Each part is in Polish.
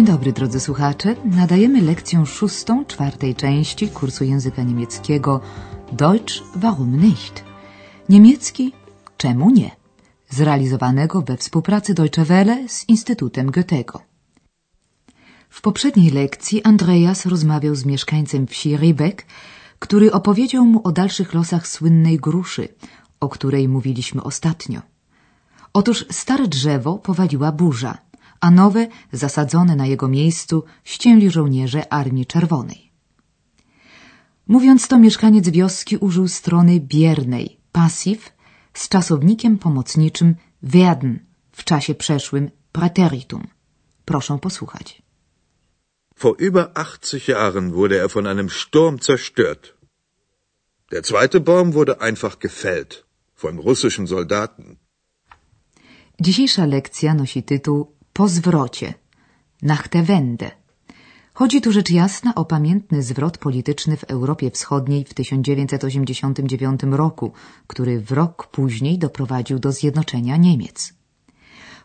Dzień dobry, drodzy słuchacze. Nadajemy lekcję szóstą czwartej części kursu języka niemieckiego Deutsch warum nicht? Niemiecki czemu nie? Zrealizowanego we współpracy Deutsche Welle z Instytutem Goethego. W poprzedniej lekcji Andreas rozmawiał z mieszkańcem wsi Rybek, który opowiedział mu o dalszych losach słynnej gruszy, o której mówiliśmy ostatnio. Otóż stare drzewo powaliła burza – a nowe, zasadzone na jego miejscu, ścięli żołnierze Armii Czerwonej. Mówiąc to, mieszkaniec wioski użył strony biernej, pasyw, z czasownikiem pomocniczym werden, w czasie przeszłym prateritum. Proszę posłuchać. Vor über 80 Jahren wurde er von einem Sturm zerstört. Der zweite Baum wurde einfach gefällt von russischen Soldaten. Dzisiejsza lekcja nosi tytuł po zwrocie, nach der Wende. Chodzi tu rzecz jasna o pamiętny zwrot polityczny w Europie Wschodniej w 1989 roku, który w rok później doprowadził do zjednoczenia Niemiec.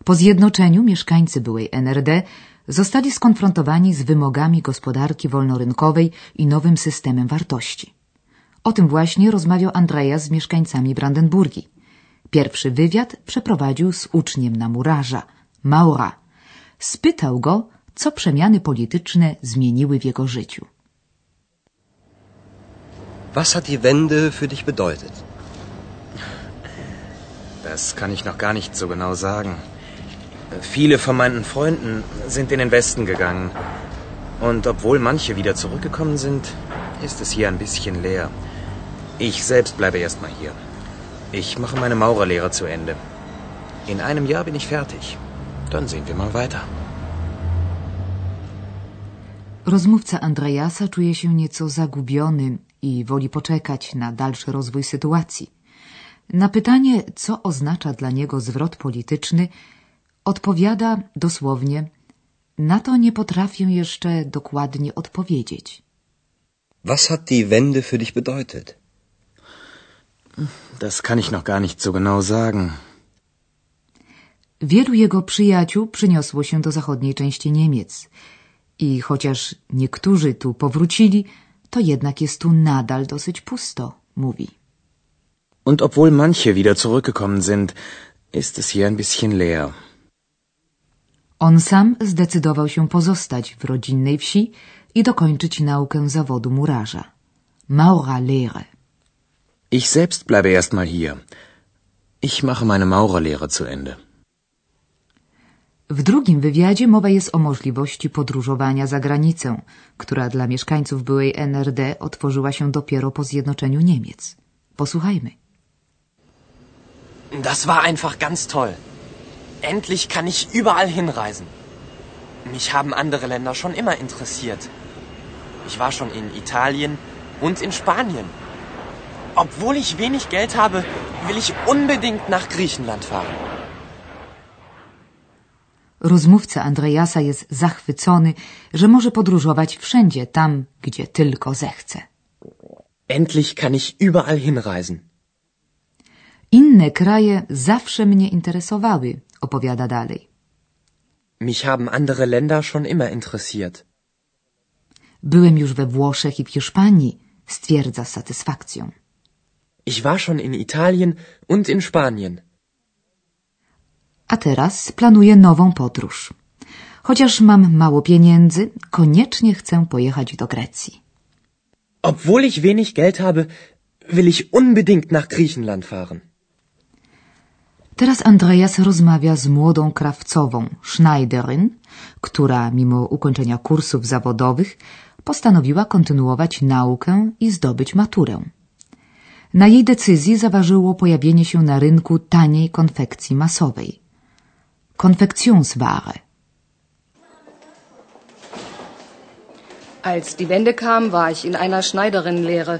Po zjednoczeniu mieszkańcy byłej NRD zostali skonfrontowani z wymogami gospodarki wolnorynkowej i nowym systemem wartości. O tym właśnie rozmawiał Andreas z mieszkańcami Brandenburgii. Pierwszy wywiad przeprowadził z uczniem na murarza, Maura, spytał go, co przemiany polityczne zmieniły w jego życiu. Was hat die Wende für dich bedeutet? Das kann ich noch gar nicht so genau sagen. Viele von meinen Freunden sind in den Westen gegangen. Und obwohl manche wieder zurückgekommen sind, ist es hier ein bisschen leer. Ich selbst bleibe erstmal hier. Ich mache meine Maurerlehre zu Ende. In einem Jahr bin ich fertig. Dann sehen wir mal weiter. Rozmówca Andreasa czuje się nieco zagubiony i woli poczekać na dalszy rozwój sytuacji. Na pytanie, co oznacza dla niego zwrot polityczny, odpowiada dosłownie: Na to nie potrafię jeszcze dokładnie odpowiedzieć. Was hat die Wende für dich bedeutet? Das kann ich noch gar nicht so genau sagen. Wielu jego przyjaciół przyniosło się do zachodniej części Niemiec i chociaż niektórzy tu powrócili, to jednak jest tu nadal dosyć pusto, mówi. Und obwohl manche wieder zurückgekommen sind, ist es hier ein bisschen leer. On sam zdecydował się pozostać w rodzinnej wsi i dokończyć naukę zawodu murarza. Maurerlehre. Ich selbst bleibe erstmal hier. Ich mache meine Maurerlehre zu Ende. W drugim wywiadzie mowa jest o możliwości podróżowania za granicę, która dla mieszkańców byłej NRD otworzyła się dopiero po zjednoczeniu Niemiec. Posłuchajmy. Das war einfach ganz toll. Endlich kann ich überall hinreisen. Mich haben andere Länder schon immer interessiert. Ich war schon in Italien und in Spanien. Obwohl ich wenig Geld habe, will ich unbedingt nach Griechenland fahren. Rozmówca Andreasa jest zachwycony, że może podróżować wszędzie tam, gdzie tylko zechce. Endlich kann ich überall hinreisen. Inne kraje zawsze mnie interesowały, opowiada dalej. Mich haben andere Länder schon immer interessiert. Byłem już we Włoszech i w Hiszpanii, stwierdza z satysfakcją. Ich war schon in Italien und in Spanien. A teraz planuję nową podróż. Chociaż mam mało pieniędzy, koniecznie chcę pojechać do Grecji. Obwohl ich wenig Geld habe, will ich unbedingt nach Griechenland fahren. Teraz Andreas rozmawia z młodą krawcową, Schneiderin, która mimo ukończenia kursów zawodowych postanowiła kontynuować naukę i zdobyć maturę. Na jej decyzji zaważyło pojawienie się na rynku taniej konfekcji masowej. Konfektionsware. Als die Wende kam, war ich in einer Schneiderinnenlehre.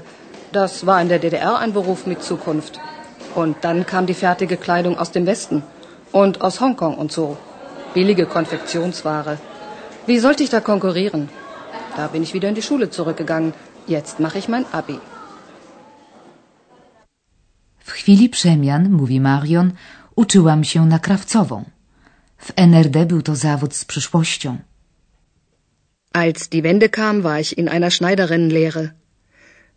Das war in der DDR ein Beruf mit Zukunft. Und dann kam die fertige Kleidung aus dem Westen und aus Hongkong und so. Billige Konfektionsware. Wie sollte ich da konkurrieren? Da bin ich wieder in die Schule zurückgegangen. Jetzt mache ich mein Abi. W chwili przemian, mówi Marion, uczyłam się na krawcową. W NRD był to zawód z przyszłością. Als die Wende kam, war ich in einer Schneiderinnenlehre.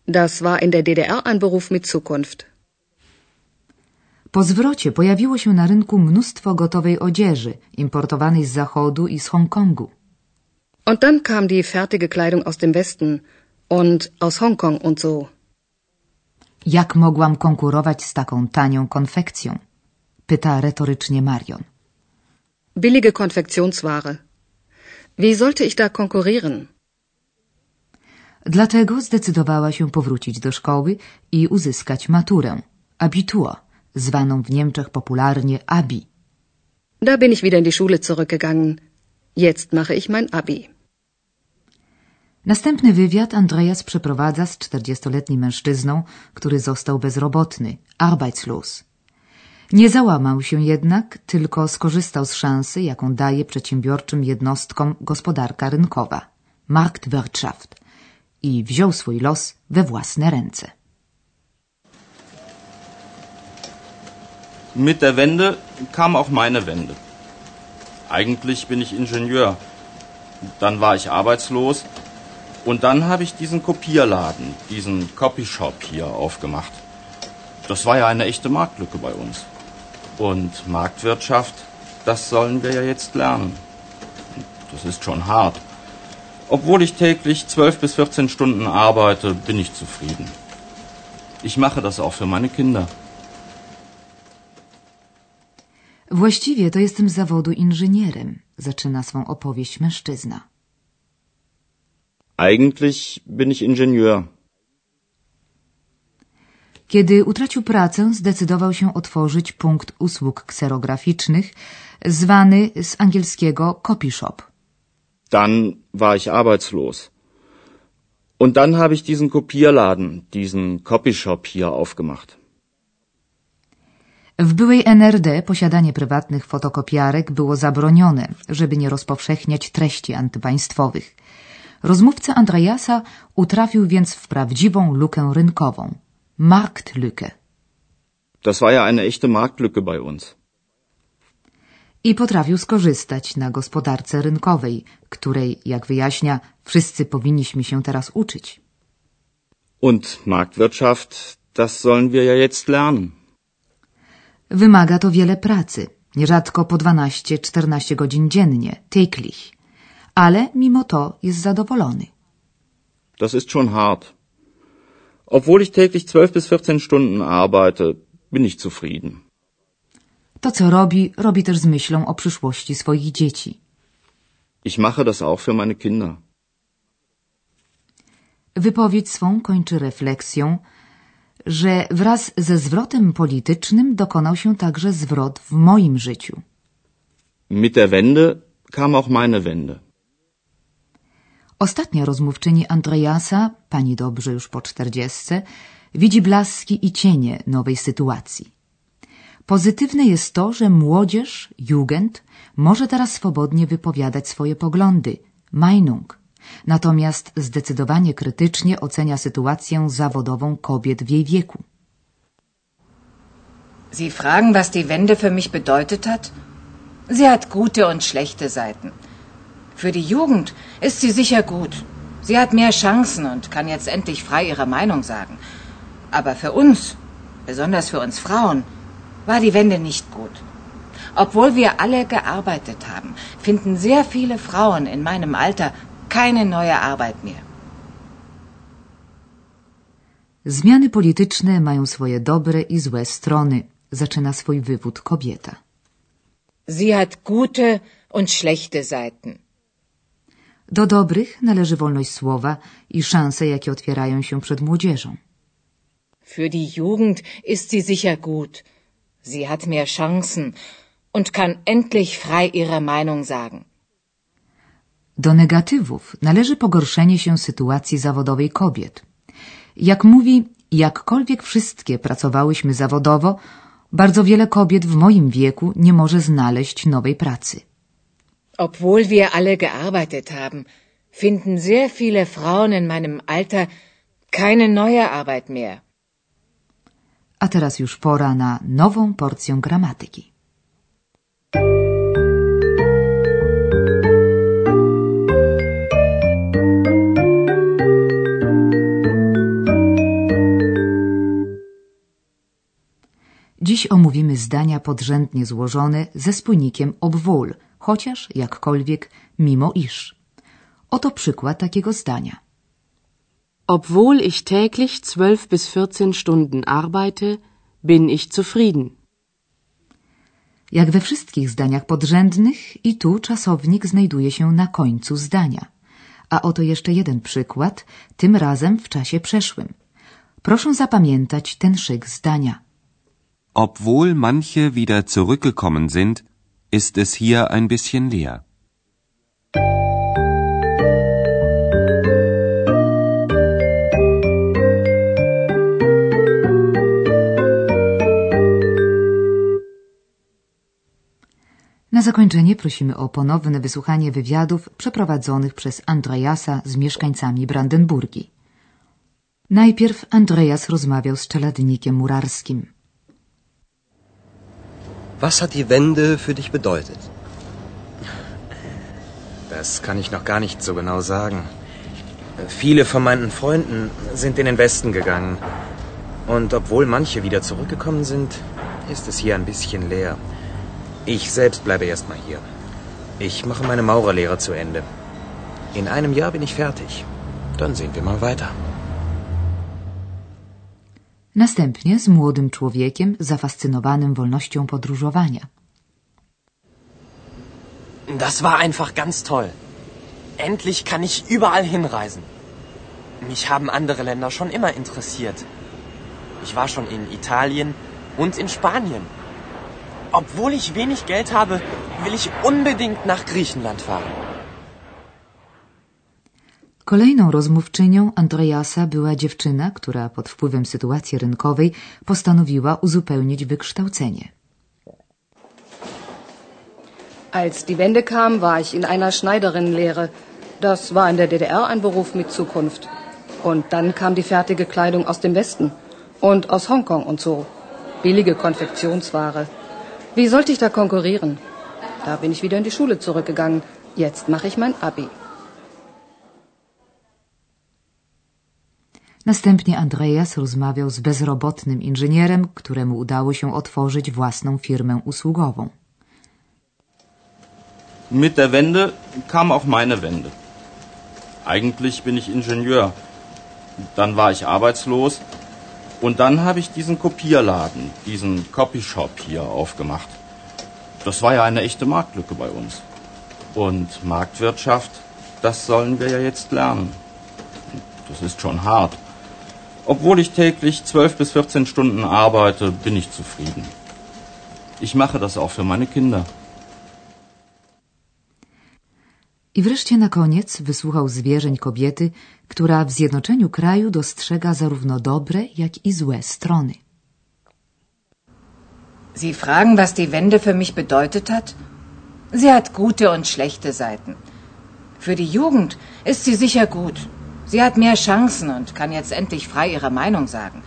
Das war in der DDR ein Beruf mit Zukunft. Po zwrocie pojawiło się na rynku mnóstwo gotowej odzieży, importowanej z Zachodu i z Hongkongu. Und dann kam die fertige Kleidung aus dem Westen und aus Hongkong und so. Jak mogłam konkurować z taką tanią konfekcją? Pyta retorycznie Marion. Billige Konfektionsware. Wie sollte ich da konkurrieren? Dlatego zdecydowała się powrócić do szkoły i uzyskać maturę, Abitur, zwaną w Niemczech popularnie Abi. Da bin ich wieder in die Schule zurückgegangen. Jetzt mache ich mein Abi. Następny wywiad Andreas przeprowadza z 40-letnim mężczyzną, który został bezrobotny, arbeitslos. Nie załamał się jednak, tylko skorzystał z szansy, jaką daje przedsiębiorczym jednostkom gospodarka rynkowa, Marktwirtschaft, i wziął swój los we własne ręce. Mit der Wende kam auch meine Wende. Eigentlich bin ich Ingenieur. Dann war ich arbeitslos und dann habe ich diesen Kopierladen, diesen Copyshop hier aufgemacht. Das war ja eine echte Marktlücke bei uns. Und Marktwirtschaft, das sollen wir ja jetzt lernen. Das ist schon hart. Obwohl ich täglich zwölf bis 14 Stunden arbeite, bin ich zufrieden. Ich mache das auch für meine Kinder. Właściwie to jestem zawodu inżynierem, zaczyna swą opowieść mężczyzna. Eigentlich bin ich Ingenieur. Kiedy utracił pracę, zdecydował się otworzyć punkt usług kserograficznych, zwany z angielskiego copy shop. Dann war ich arbeitslos. Und dann habe ich diesen Kopierladen, diesen Copyshop hier aufgemacht. W byłej NRD posiadanie prywatnych fotokopiarek było zabronione, żeby nie rozpowszechniać treści antypaństwowych. Rozmówca Andreasa utrafił więc w prawdziwą lukę rynkową. Marktlücke. Das war ja eine echte Marktlücke bei uns. I potrafił skorzystać na gospodarce rynkowej, której, jak wyjaśnia, wszyscy powinniśmy się teraz uczyć. Und Marktwirtschaft, das sollen wir ja jetzt lernen. Wymaga to wiele pracy, nierzadko po 12-14 godzin dziennie, täglich. Ale mimo to jest zadowolony. Das ist schon hart. Obwohl ich täglich zwölf bis 14 Stunden arbeite, bin ich zufrieden. To, co robi, robi też z myślą o przyszłości swoich dzieci. Ich mache das auch für meine Kinder. Wypowiedź swą kończy refleksją, że wraz ze zwrotem politycznym dokonał się także zwrot w moim życiu. Mit der Wende kam auch meine Wende. Ostatnia rozmówczyni Andreasa, pani dobrze już po czterdziestce, widzi blaski i cienie nowej sytuacji. Pozytywne jest to, że młodzież, Jugend, może teraz swobodnie wypowiadać swoje poglądy, Meinung. Natomiast zdecydowanie krytycznie ocenia sytuację zawodową kobiet w jej wieku. Sie fragen, was die Wende für mich bedeutet hat? Sie hat gute und schlechte Seiten. Für die Jugend ist sie sicher gut. Sie hat mehr Chancen und kann jetzt endlich frei ihre Meinung sagen. Aber für uns, besonders für uns Frauen, war die Wende nicht gut. Obwohl wir alle gearbeitet haben, finden sehr viele Frauen in meinem Alter keine neue Arbeit mehr. Zmiany polityczne mają swoje dobre i złe strony, zaczyna swój wywód kobieta. Sie hat gute und schlechte Seiten. Do dobrych należy wolność słowa i szanse, jakie otwierają się przed młodzieżą. Für die Jugend ist sie sicher gut. Sie hat mehr Chancen und kann endlich frei ihre Meinung sagen. Do negatywów należy pogorszenie się sytuacji zawodowej kobiet. Jak mówi, jakkolwiek wszystkie pracowałyśmy zawodowo, bardzo wiele kobiet w moim wieku nie może znaleźć nowej pracy. Obwohl wir alle gearbeitet haben, finden sehr viele Frauen in meinem Alter keine neue Arbeit mehr. A teraz już pora na nową porcję gramatyki. Dziś omówimy zdania podrzędnie złożone ze spójnikiem obwohl – chociaż, jakkolwiek, mimo iż. Oto przykład takiego zdania. Obwohl ich täglich 12 bis 14 Stunden arbeite, bin ich zufrieden. Jak we wszystkich zdaniach podrzędnych, i tu czasownik znajduje się na końcu zdania. A oto jeszcze jeden przykład, tym razem w czasie przeszłym. Proszę zapamiętać ten szyk zdania. Obwohl manche wieder zurückgekommen sind, ist es hier ein bisschen leer. Na zakończenie prosimy o ponowne wysłuchanie wywiadów przeprowadzonych przez Andreasa z mieszkańcami Brandenburgii. Najpierw Andreas rozmawiał z czeladnikiem murarskim. Was hat die Wende für dich bedeutet? Das kann ich noch gar nicht so genau sagen. Viele von meinen Freunden sind in den Westen gegangen. Und obwohl manche wieder zurückgekommen sind, ist es hier ein bisschen leer. Ich selbst bleibe erstmal hier. Ich mache meine Maurerlehre zu Ende. In einem Jahr bin ich fertig. Dann sehen wir mal weiter. Następnie z młodym człowiekiem zafascynowanym wolnością podróżowania. Das war einfach ganz toll. Endlich kann ich überall hinreisen. Mich haben andere Länder schon immer interessiert. Ich war schon in Italien und in Spanien. Obwohl ich wenig Geld habe, will ich unbedingt nach Griechenland fahren. Kolejną rozmówczynią Andreasa była dziewczyna, która pod wpływem sytuacji rynkowej postanowiła uzupełnić wykształcenie. Als die Wende kam, war ich in einer Schneiderinnenlehre. Das war in der DDR ein Beruf mit Zukunft. Und dann kam die fertige Kleidung aus dem Westen und aus Hongkong und so. Billige Konfektionsware. Wie sollte ich da konkurrieren? Da bin ich wieder in die Schule zurückgegangen. Jetzt mache ich mein Abi. Następnie Andreas rozmawiał z bezrobotnym inżynierem, któremu udało się otworzyć własną firmę usługową. Mit der Wende kam auch meine Wende. Eigentlich bin ich Ingenieur. Dann war ich arbeitslos und dann habe ich diesen Kopierladen, diesen Copyshop hier aufgemacht. Das war ja eine echte Marktlücke bei uns. Und Marktwirtschaft, das sollen wir ja jetzt lernen. Das ist schon hart. Obwohl ich täglich 12 bis 14 Stunden arbeite, bin ich zufrieden. Ich mache das auch für meine Kinder. I wreszcie na koniec wysłuchał zwierzeń kobiety, która w zjednoczeniu kraju dostrzega zarówno dobre, jak i złe strony. Sie fragen, was die Wende für mich bedeutet hat? Sie hat gute und schlechte Seiten. Für die Jugend ist sie sicher gut. Sie hat mehr Chancen und kann jetzt endlich frei ihre Meinung sagen.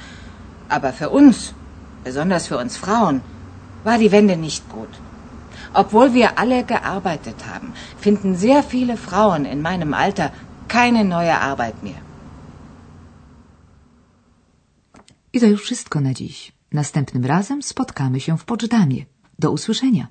Aber für uns, besonders für uns Frauen, war die Wende nicht gut. Obwohl wir alle gearbeitet haben, finden sehr viele Frauen in meinem Alter keine neue Arbeit mehr. I to już wszystko na dziś. Następnym razem spotkamy się w Poczdamie. Do usłyszenia.